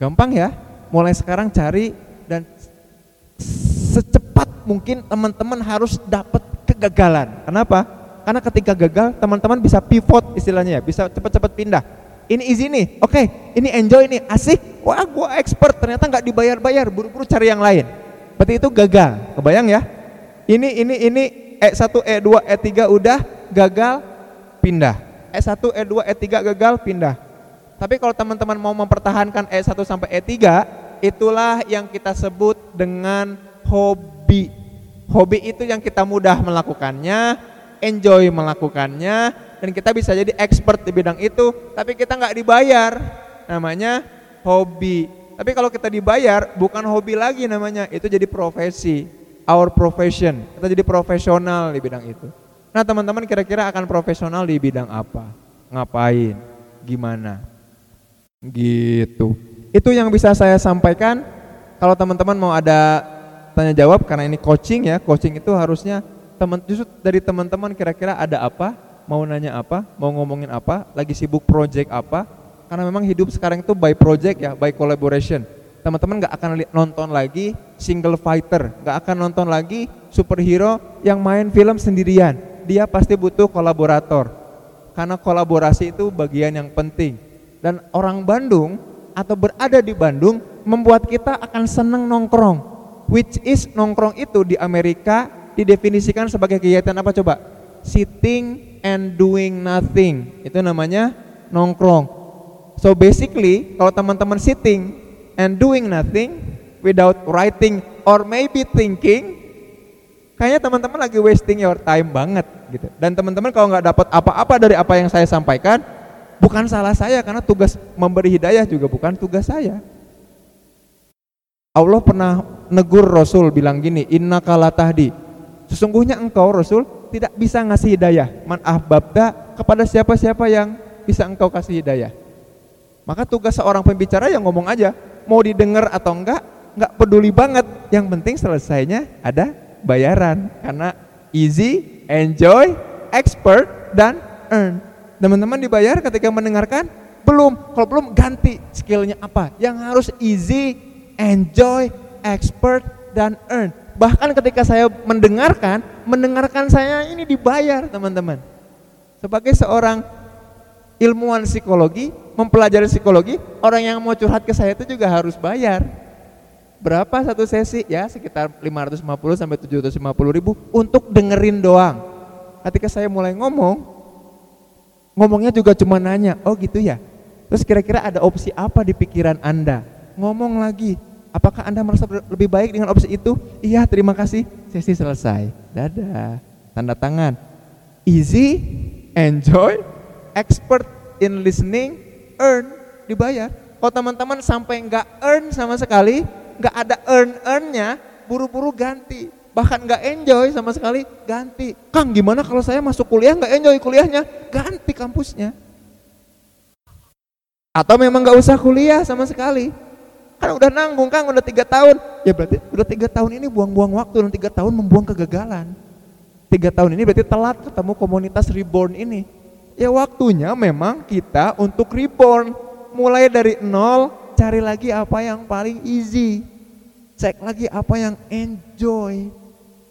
Gampang ya, mulai sekarang cari dan secepat mungkin teman-teman harus dapat kegagalan. Kenapa? Karena ketika gagal teman-teman bisa pivot istilahnya ya, bisa cepat-cepat pindah. Ini easy nih, oke, okay, ini enjoy nih, asik, wah gua expert, ternyata nggak dibayar-bayar, buru-buru cari yang lain. berarti itu gagal. Kebayang ya? Ini ini ini E1, E2, E3 udah gagal pindah. E1, E2, E3 gagal pindah. Tapi kalau teman-teman mau mempertahankan E1 sampai E3, itulah yang kita sebut dengan hobi. Hobi itu yang kita mudah melakukannya, enjoy melakukannya, dan kita bisa jadi expert di bidang itu, tapi kita nggak dibayar. Namanya hobi. Tapi kalau kita dibayar, bukan hobi lagi namanya, itu jadi profesi, our profession. Kita jadi profesional di bidang itu. Nah teman-teman kira-kira akan profesional di bidang apa? Ngapain? Gimana? Gitu. Itu yang bisa saya sampaikan. Kalau teman-teman mau ada tanya jawab karena ini coaching ya, coaching itu harusnya teman justru dari teman-teman kira-kira ada apa, mau nanya apa, mau ngomongin apa, lagi sibuk project apa. Karena memang hidup sekarang itu by project ya, by collaboration. Teman-teman nggak akan nonton lagi single fighter, nggak akan nonton lagi superhero yang main film sendirian. Dia pasti butuh kolaborator. Karena kolaborasi itu bagian yang penting. Dan orang Bandung atau berada di Bandung membuat kita akan seneng nongkrong. Which is nongkrong itu di Amerika didefinisikan sebagai kegiatan apa coba? Sitting and doing nothing. Itu namanya nongkrong. So basically, kalau teman-teman sitting and doing nothing without writing or maybe thinking, kayaknya teman-teman lagi wasting your time banget gitu. Dan teman-teman kalau nggak dapat apa-apa dari apa yang saya sampaikan, bukan salah saya karena tugas memberi hidayah juga bukan tugas saya. Allah pernah negur Rasul bilang gini, Inna tahdi. Sesungguhnya engkau Rasul tidak bisa ngasih hidayah. Man ahbabda kepada siapa-siapa yang bisa engkau kasih hidayah. Maka tugas seorang pembicara yang ngomong aja, mau didengar atau enggak, enggak peduli banget. Yang penting selesainya ada bayaran karena easy, enjoy, expert dan earn. Teman-teman dibayar ketika mendengarkan? Belum. Kalau belum ganti skillnya apa? Yang harus easy, enjoy, expert, dan earn. Bahkan ketika saya mendengarkan, mendengarkan saya ini dibayar teman-teman. Sebagai seorang ilmuwan psikologi, mempelajari psikologi, orang yang mau curhat ke saya itu juga harus bayar. Berapa satu sesi? Ya sekitar 550 sampai 750 ribu untuk dengerin doang. Ketika saya mulai ngomong, ngomongnya juga cuma nanya, oh gitu ya. Terus kira-kira ada opsi apa di pikiran Anda? Ngomong lagi, apakah Anda merasa lebih baik dengan opsi itu? Iya, terima kasih. Sesi selesai. Dadah. Tanda tangan. Easy, enjoy, expert in listening, earn, dibayar. Kalau teman-teman sampai nggak earn sama sekali, nggak ada earn-earnnya, buru-buru ganti bahkan nggak enjoy sama sekali ganti. Kang gimana kalau saya masuk kuliah nggak enjoy kuliahnya? Ganti kampusnya. Atau memang nggak usah kuliah sama sekali? Kan udah nanggung Kang udah tiga tahun. Ya berarti udah tiga tahun ini buang-buang waktu dan tiga tahun membuang kegagalan. Tiga tahun ini berarti telat ketemu komunitas reborn ini. Ya waktunya memang kita untuk reborn. Mulai dari nol cari lagi apa yang paling easy. Cek lagi apa yang enjoy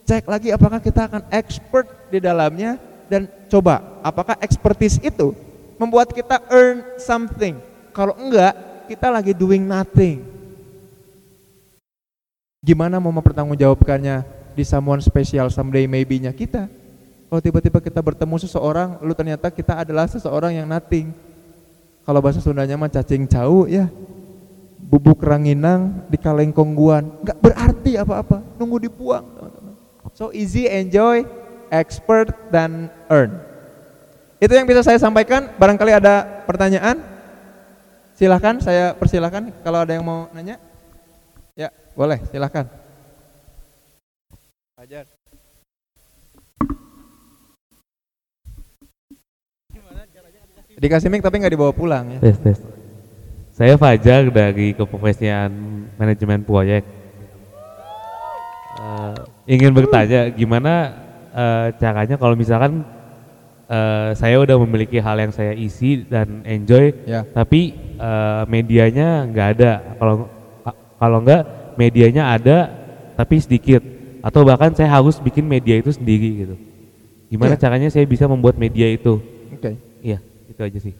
cek lagi apakah kita akan expert di dalamnya dan coba apakah expertise itu membuat kita earn something. Kalau enggak, kita lagi doing nothing. Gimana mau mempertanggungjawabkannya di someone special someday maybe-nya kita? Kalau tiba-tiba kita bertemu seseorang, lalu ternyata kita adalah seseorang yang nothing. Kalau bahasa Sundanya mah cacing cau ya. Bubuk ranginang di kalengkongguan, enggak berarti apa-apa, nunggu dibuang. So easy, enjoy, expert, dan earn. Itu yang bisa saya sampaikan. Barangkali ada pertanyaan, silahkan. Saya persilahkan. Kalau ada yang mau nanya, ya boleh. Silahkan. Fajar. Dikasih mic tapi nggak dibawa pulang ya. Tes, tes. Saya Fajar dari keprofesian manajemen proyek uh, ingin bertanya gimana uh, caranya kalau misalkan uh, saya udah memiliki hal yang saya isi dan enjoy, ya. tapi uh, medianya nggak ada. Kalau kalau nggak medianya ada tapi sedikit, atau bahkan saya harus bikin media itu sendiri gitu. Gimana ya. caranya saya bisa membuat media itu? Oke. Okay. Iya, itu aja sih.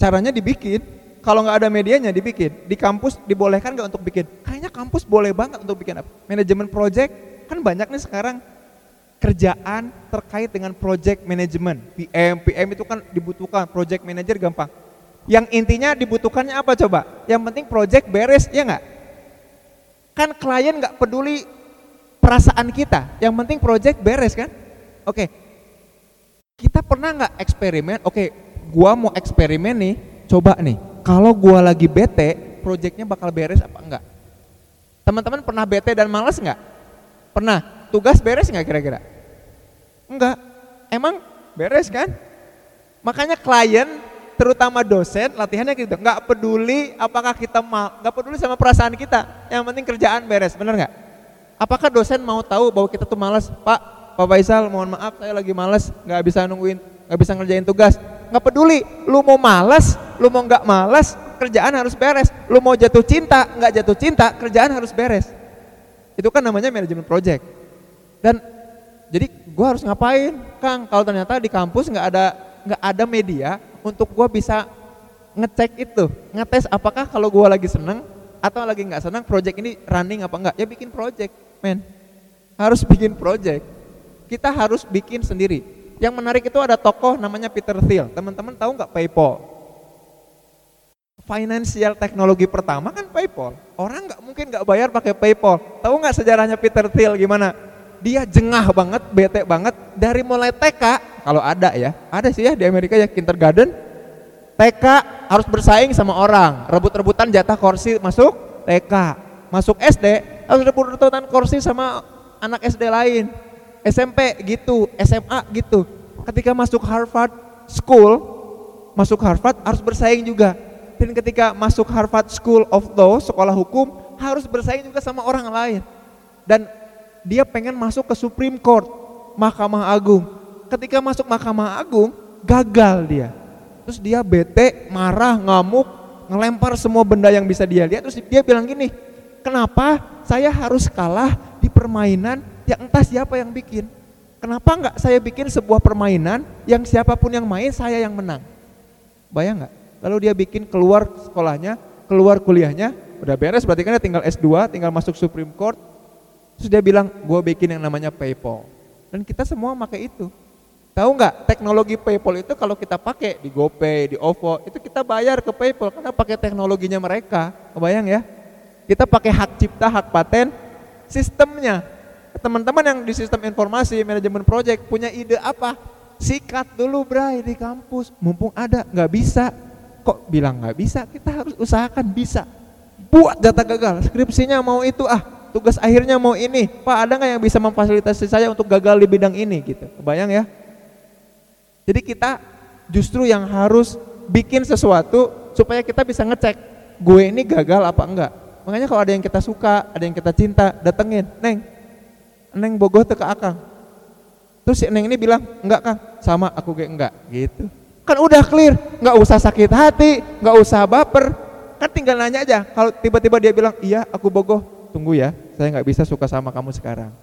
Caranya dibikin. Kalau nggak ada medianya dibikin. Di kampus dibolehkan nggak untuk bikin? Kayaknya kampus boleh banget untuk bikin apa? Manajemen project kan banyak nih sekarang kerjaan terkait dengan project management. PM, PM itu kan dibutuhkan, project manager gampang. Yang intinya dibutuhkannya apa coba? Yang penting project beres, ya nggak? Kan klien nggak peduli perasaan kita, yang penting project beres kan? Oke, kita pernah nggak eksperimen? Oke, gua mau eksperimen nih, coba nih. Kalau gua lagi bete, projectnya bakal beres apa enggak? Teman-teman pernah bete dan malas nggak? Pernah. Tugas beres nggak kira-kira? Enggak. Emang beres kan? Makanya klien terutama dosen latihannya gitu nggak peduli apakah kita mau nggak peduli sama perasaan kita yang penting kerjaan beres bener nggak apakah dosen mau tahu bahwa kita tuh malas pak pak Faisal mohon maaf saya lagi malas nggak bisa nungguin nggak bisa ngerjain tugas nggak peduli lu mau malas lu mau nggak malas kerjaan harus beres lu mau jatuh cinta nggak jatuh cinta kerjaan harus beres itu kan namanya manajemen project. Dan jadi gue harus ngapain? Kang kalau ternyata di kampus nggak ada nggak ada media untuk gue bisa ngecek itu ngetes apakah kalau gue lagi seneng atau lagi nggak senang project ini running apa enggak ya bikin project men. Harus bikin project. Kita harus bikin sendiri. Yang menarik itu ada tokoh namanya Peter Thiel. Teman-teman tahu nggak PayPal financial teknologi pertama kan PayPal orang nggak mungkin nggak bayar pakai PayPal tahu nggak sejarahnya Peter Thiel gimana dia jengah banget, bete banget dari mulai TK kalau ada ya, ada sih ya di Amerika ya kindergarten. TK harus bersaing sama orang, rebut-rebutan jatah kursi masuk TK, masuk SD harus rebut-rebutan kursi sama anak SD lain. SMP gitu, SMA gitu. Ketika masuk Harvard School, masuk Harvard harus bersaing juga. Dan ketika masuk Harvard School of Law, sekolah hukum, harus bersaing juga sama orang lain. Dan dia pengen masuk ke Supreme Court, Mahkamah Agung. Ketika masuk Mahkamah Agung, gagal dia. Terus dia bete, marah, ngamuk, ngelempar semua benda yang bisa dia lihat. Terus dia bilang gini, kenapa saya harus kalah di permainan yang entah siapa yang bikin? Kenapa enggak saya bikin sebuah permainan yang siapa pun yang main saya yang menang? Bayang nggak? Lalu dia bikin keluar sekolahnya, keluar kuliahnya, udah beres berarti kan dia tinggal S2, tinggal masuk Supreme Court, Terus dia bilang, gue bikin yang namanya PayPal. Dan kita semua pakai itu. Tahu nggak teknologi PayPal itu kalau kita pakai di GoPay, di OVO, itu kita bayar ke PayPal karena pakai teknologinya mereka. Kebayang ya? Kita pakai hak cipta, hak paten, sistemnya. Teman-teman yang di sistem informasi manajemen project punya ide apa? Sikat dulu bray di kampus, mumpung ada, nggak bisa. Kok bilang nggak bisa? Kita harus usahakan bisa. Buat data gagal, skripsinya mau itu ah, tugas akhirnya mau ini. Pak ada nggak yang bisa memfasilitasi saya untuk gagal di bidang ini gitu. Kebayang ya? Jadi kita justru yang harus bikin sesuatu supaya kita bisa ngecek gue ini gagal apa enggak? Makanya kalau ada yang kita suka ada yang kita cinta datengin. Neng neng bogoh ke akang. Terus si neng ini bilang enggak kang. Sama aku gue enggak gitu kan udah clear nggak usah sakit hati nggak usah baper kan tinggal nanya aja kalau tiba-tiba dia bilang iya aku bogoh tunggu ya, saya nggak bisa suka sama kamu sekarang.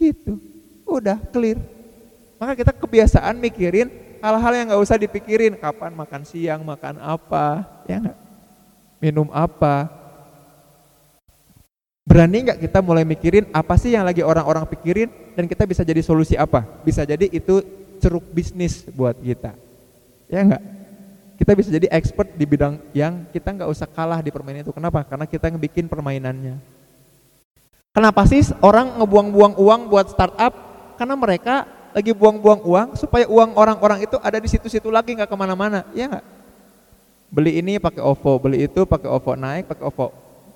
Gitu, udah clear. Maka kita kebiasaan mikirin hal-hal yang nggak usah dipikirin, kapan makan siang, makan apa, ya nggak? Minum apa? Berani nggak kita mulai mikirin apa sih yang lagi orang-orang pikirin dan kita bisa jadi solusi apa? Bisa jadi itu ceruk bisnis buat kita, ya nggak? kita bisa jadi expert di bidang yang kita nggak usah kalah di permainan itu. Kenapa? Karena kita yang bikin permainannya. Kenapa sih orang ngebuang-buang uang buat startup? Karena mereka lagi buang-buang uang supaya uang orang-orang itu ada di situ-situ lagi nggak ke mana-mana, ya nggak? Beli ini pakai OVO, beli itu pakai OVO naik, pakai OVO.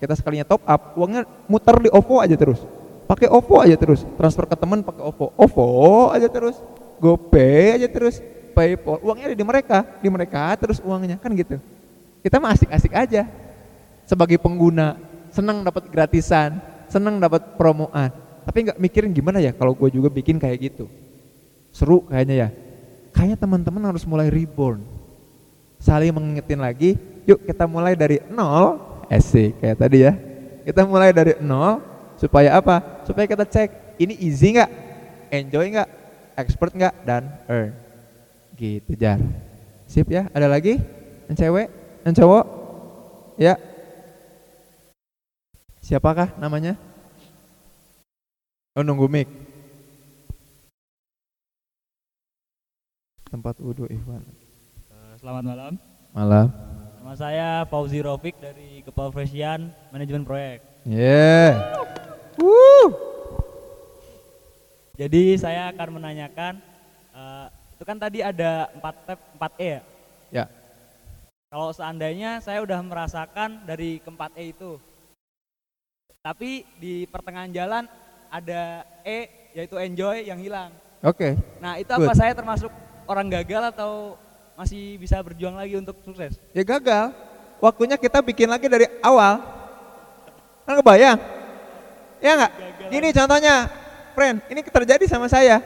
Kita sekalinya top up, uangnya muter di OVO aja terus. Pakai OVO aja terus, transfer ke teman pakai OVO, OVO aja terus, GoPay aja terus PayPal, uangnya ada di mereka, di mereka terus uangnya kan gitu. Kita mah asik-asik aja sebagai pengguna, senang dapat gratisan, senang dapat promoan. Tapi nggak mikirin gimana ya kalau gue juga bikin kayak gitu. Seru kayaknya ya. Kayaknya teman-teman harus mulai reborn. Saling mengingetin lagi, yuk kita mulai dari nol, asik kayak tadi ya. Kita mulai dari nol supaya apa? Supaya kita cek ini easy nggak, enjoy nggak, expert nggak, dan earn. Gitu Jar. Sip ya, ada lagi? Yang cewek? Yang cowok? Ya. Siapakah namanya? Oh nunggu mic. Tempat wudhu Ikhwan. Eh, Selamat malam. Malam. Nama saya Fauzi Rofik dari Keprofesian Manajemen Proyek. Yeah. Woo. Jadi saya akan menanyakan, eh, itu kan tadi ada 4 tab 4E ya. Ya. Kalau seandainya saya udah merasakan dari keempat E itu, tapi di pertengahan jalan ada E yaitu enjoy yang hilang. Oke. Nah itu apa Good. saya termasuk orang gagal atau masih bisa berjuang lagi untuk sukses? Ya gagal. Waktunya kita bikin lagi dari awal. Kan kebayang? Ya nggak? Gagal Gini contohnya, friend, ini terjadi sama saya.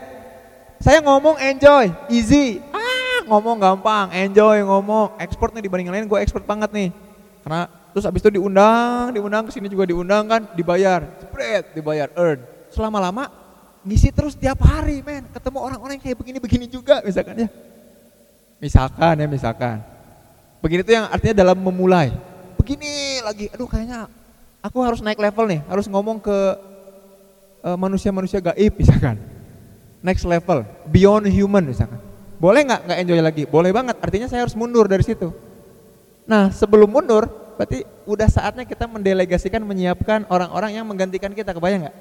Saya ngomong enjoy, easy. Ah, ngomong gampang, enjoy ngomong. Expert nih dibanding yang lain, gue expert banget nih. Karena terus abis itu diundang, diundang ke sini juga diundang kan, dibayar, spread, dibayar, earn. Selama lama ngisi terus tiap hari, men. Ketemu orang-orang yang kayak begini-begini juga, misalkan ya. Misalkan ya, misalkan. Begini tuh yang artinya dalam memulai. Begini lagi, aduh kayaknya aku harus naik level nih, harus ngomong ke manusia-manusia gaib misalkan. Next level, beyond human misalkan. Boleh nggak nggak enjoy lagi? Boleh banget. Artinya saya harus mundur dari situ. Nah sebelum mundur, berarti udah saatnya kita mendelegasikan, menyiapkan orang-orang yang menggantikan kita. Kebayang nggak?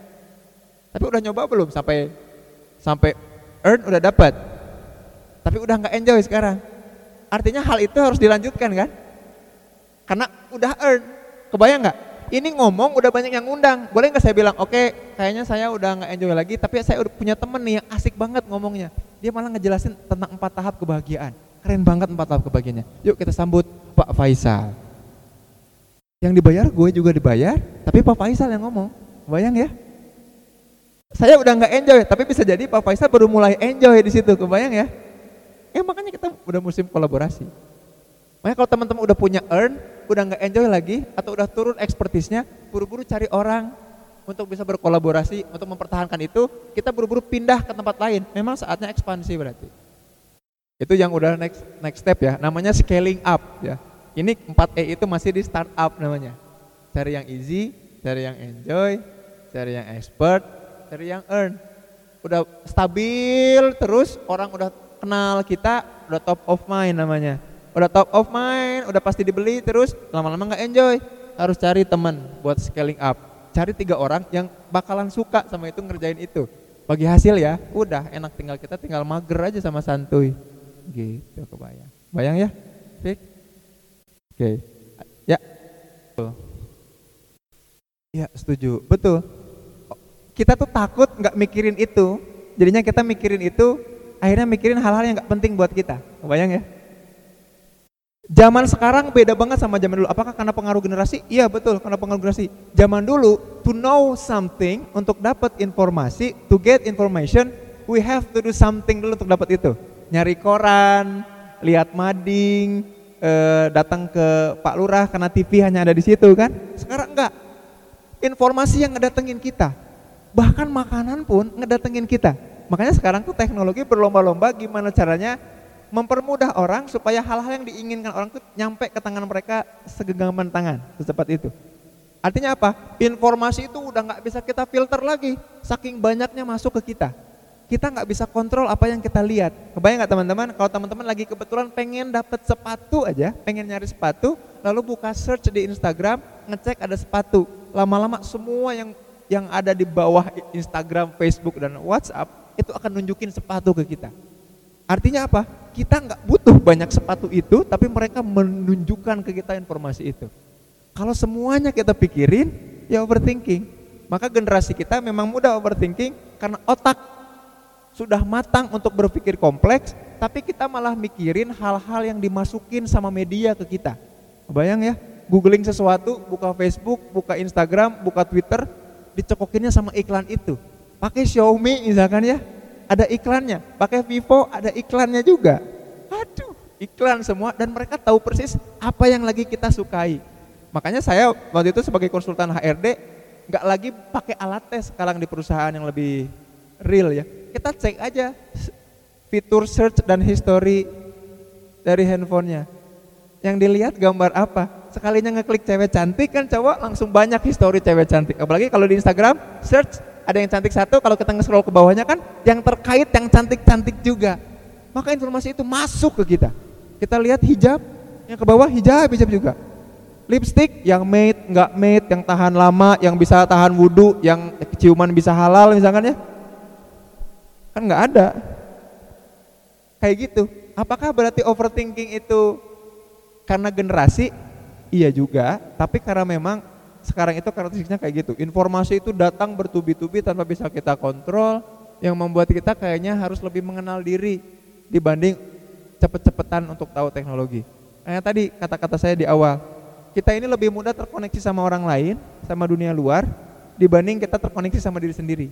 Tapi udah nyoba belum sampai sampai earn udah dapat. Tapi udah nggak enjoy sekarang. Artinya hal itu harus dilanjutkan kan? Karena udah earn. Kebayang nggak? Ini ngomong udah banyak yang undang. Boleh nggak saya bilang, oke, kayaknya saya udah nggak enjoy lagi, tapi saya udah punya temen nih yang asik banget ngomongnya. Dia malah ngejelasin tentang empat tahap kebahagiaan. Keren banget empat tahap kebahagiaannya. Yuk kita sambut Pak Faisal. Yang dibayar gue juga dibayar, tapi Pak Faisal yang ngomong. Kebayang ya? Saya udah nggak enjoy, tapi bisa jadi Pak Faisal baru mulai enjoy di situ. Kebayang ya? Eh makanya kita udah musim kolaborasi. Makanya kalau teman-teman udah punya earn, udah nggak enjoy lagi atau udah turun ekspertisnya, buru-buru cari orang untuk bisa berkolaborasi untuk mempertahankan itu, kita buru-buru pindah ke tempat lain. Memang saatnya ekspansi berarti. Itu yang udah next next step ya, namanya scaling up ya. Ini 4E itu masih di startup namanya. Cari yang easy, cari yang enjoy, cari yang expert, cari yang earn. Udah stabil terus, orang udah kenal kita, udah top of mind namanya. Udah top of mind, udah pasti dibeli terus, lama-lama nggak enjoy. Harus cari teman buat scaling up. Cari tiga orang yang bakalan suka sama itu ngerjain itu. Bagi hasil ya, udah enak tinggal kita tinggal mager aja sama santuy. Gitu kebayang. Bayang ya? Fik? Oke. Ya. Betul. Ya, setuju. Betul. Kita tuh takut nggak mikirin itu. Jadinya kita mikirin itu, akhirnya mikirin hal-hal yang nggak penting buat kita. Kebayang ya? Zaman sekarang beda banget sama zaman dulu. Apakah karena pengaruh generasi? Iya betul, karena pengaruh generasi. Zaman dulu, to know something, untuk dapat informasi, to get information, we have to do something dulu untuk dapat itu. Nyari koran, lihat mading, eh, datang ke Pak Lurah karena TV hanya ada di situ kan. Sekarang enggak. Informasi yang ngedatengin kita. Bahkan makanan pun ngedatengin kita. Makanya sekarang tuh teknologi berlomba-lomba gimana caranya mempermudah orang supaya hal-hal yang diinginkan orang tuh nyampe ke tangan mereka segenggaman tangan secepat itu. Artinya apa? Informasi itu udah nggak bisa kita filter lagi, saking banyaknya masuk ke kita. Kita nggak bisa kontrol apa yang kita lihat. Kebayang nggak teman-teman? Kalau teman-teman lagi kebetulan pengen dapat sepatu aja, pengen nyari sepatu, lalu buka search di Instagram, ngecek ada sepatu. Lama-lama semua yang yang ada di bawah Instagram, Facebook dan WhatsApp itu akan nunjukin sepatu ke kita. Artinya apa? Kita nggak butuh banyak sepatu itu, tapi mereka menunjukkan ke kita informasi itu. Kalau semuanya kita pikirin, ya overthinking. Maka generasi kita memang mudah overthinking karena otak sudah matang untuk berpikir kompleks, tapi kita malah mikirin hal-hal yang dimasukin sama media ke kita. Bayang ya, googling sesuatu, buka Facebook, buka Instagram, buka Twitter, dicokokinnya sama iklan itu. Pakai Xiaomi misalkan ya, ada iklannya. Pakai Vivo ada iklannya juga. Aduh, iklan semua dan mereka tahu persis apa yang lagi kita sukai. Makanya saya waktu itu sebagai konsultan HRD nggak lagi pakai alat tes sekarang di perusahaan yang lebih real ya. Kita cek aja fitur search dan history dari handphonenya. Yang dilihat gambar apa? Sekalinya ngeklik cewek cantik kan cowok langsung banyak histori cewek cantik. Apalagi kalau di Instagram search ada yang cantik satu, kalau kita nge-scroll ke bawahnya kan yang terkait yang cantik-cantik juga. Maka informasi itu masuk ke kita. Kita lihat hijab, yang ke bawah hijab, hijab juga. Lipstick yang made, nggak made, yang tahan lama, yang bisa tahan wudhu, yang ciuman bisa halal misalkan ya. Kan nggak ada. Kayak gitu. Apakah berarti overthinking itu karena generasi? Iya juga, tapi karena memang sekarang itu karakteristiknya kayak gitu. Informasi itu datang bertubi-tubi tanpa bisa kita kontrol, yang membuat kita kayaknya harus lebih mengenal diri dibanding cepet-cepetan untuk tahu teknologi. Kayak tadi kata-kata saya di awal, kita ini lebih mudah terkoneksi sama orang lain, sama dunia luar, dibanding kita terkoneksi sama diri sendiri.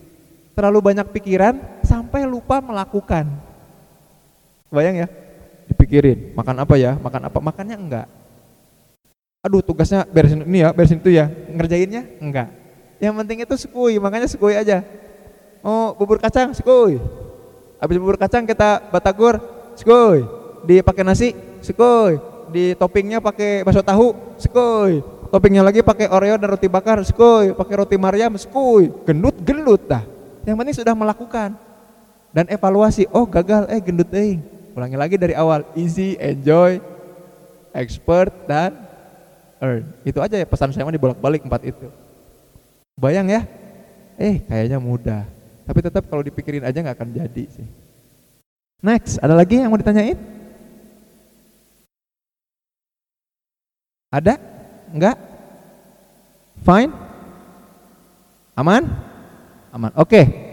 Terlalu banyak pikiran sampai lupa melakukan. Bayang ya, dipikirin, makan apa ya, makan apa, makannya enggak. Aduh tugasnya beresin ini ya, beresin itu ya, ngerjainnya enggak. Yang penting itu sekui, makanya sekui aja. Oh bubur kacang, sekui. Habis bubur kacang kita batagor, sekui. Dipakai nasi, sekui. Di toppingnya pakai bakso tahu, sekui. Toppingnya lagi pakai Oreo dan roti bakar, sekui. Pakai roti Mariam, sekui. Gendut, gendut dah. Yang penting sudah melakukan. Dan evaluasi, oh gagal, eh gendut eh. Ulangi lagi dari awal, easy, enjoy, expert, dan earn. Itu aja ya pesan saya mah dibolak-balik empat itu. Bayang ya, eh kayaknya mudah. Tapi tetap kalau dipikirin aja nggak akan jadi sih. Next, ada lagi yang mau ditanyain? Ada? Enggak? Fine? Aman? Aman. Oke.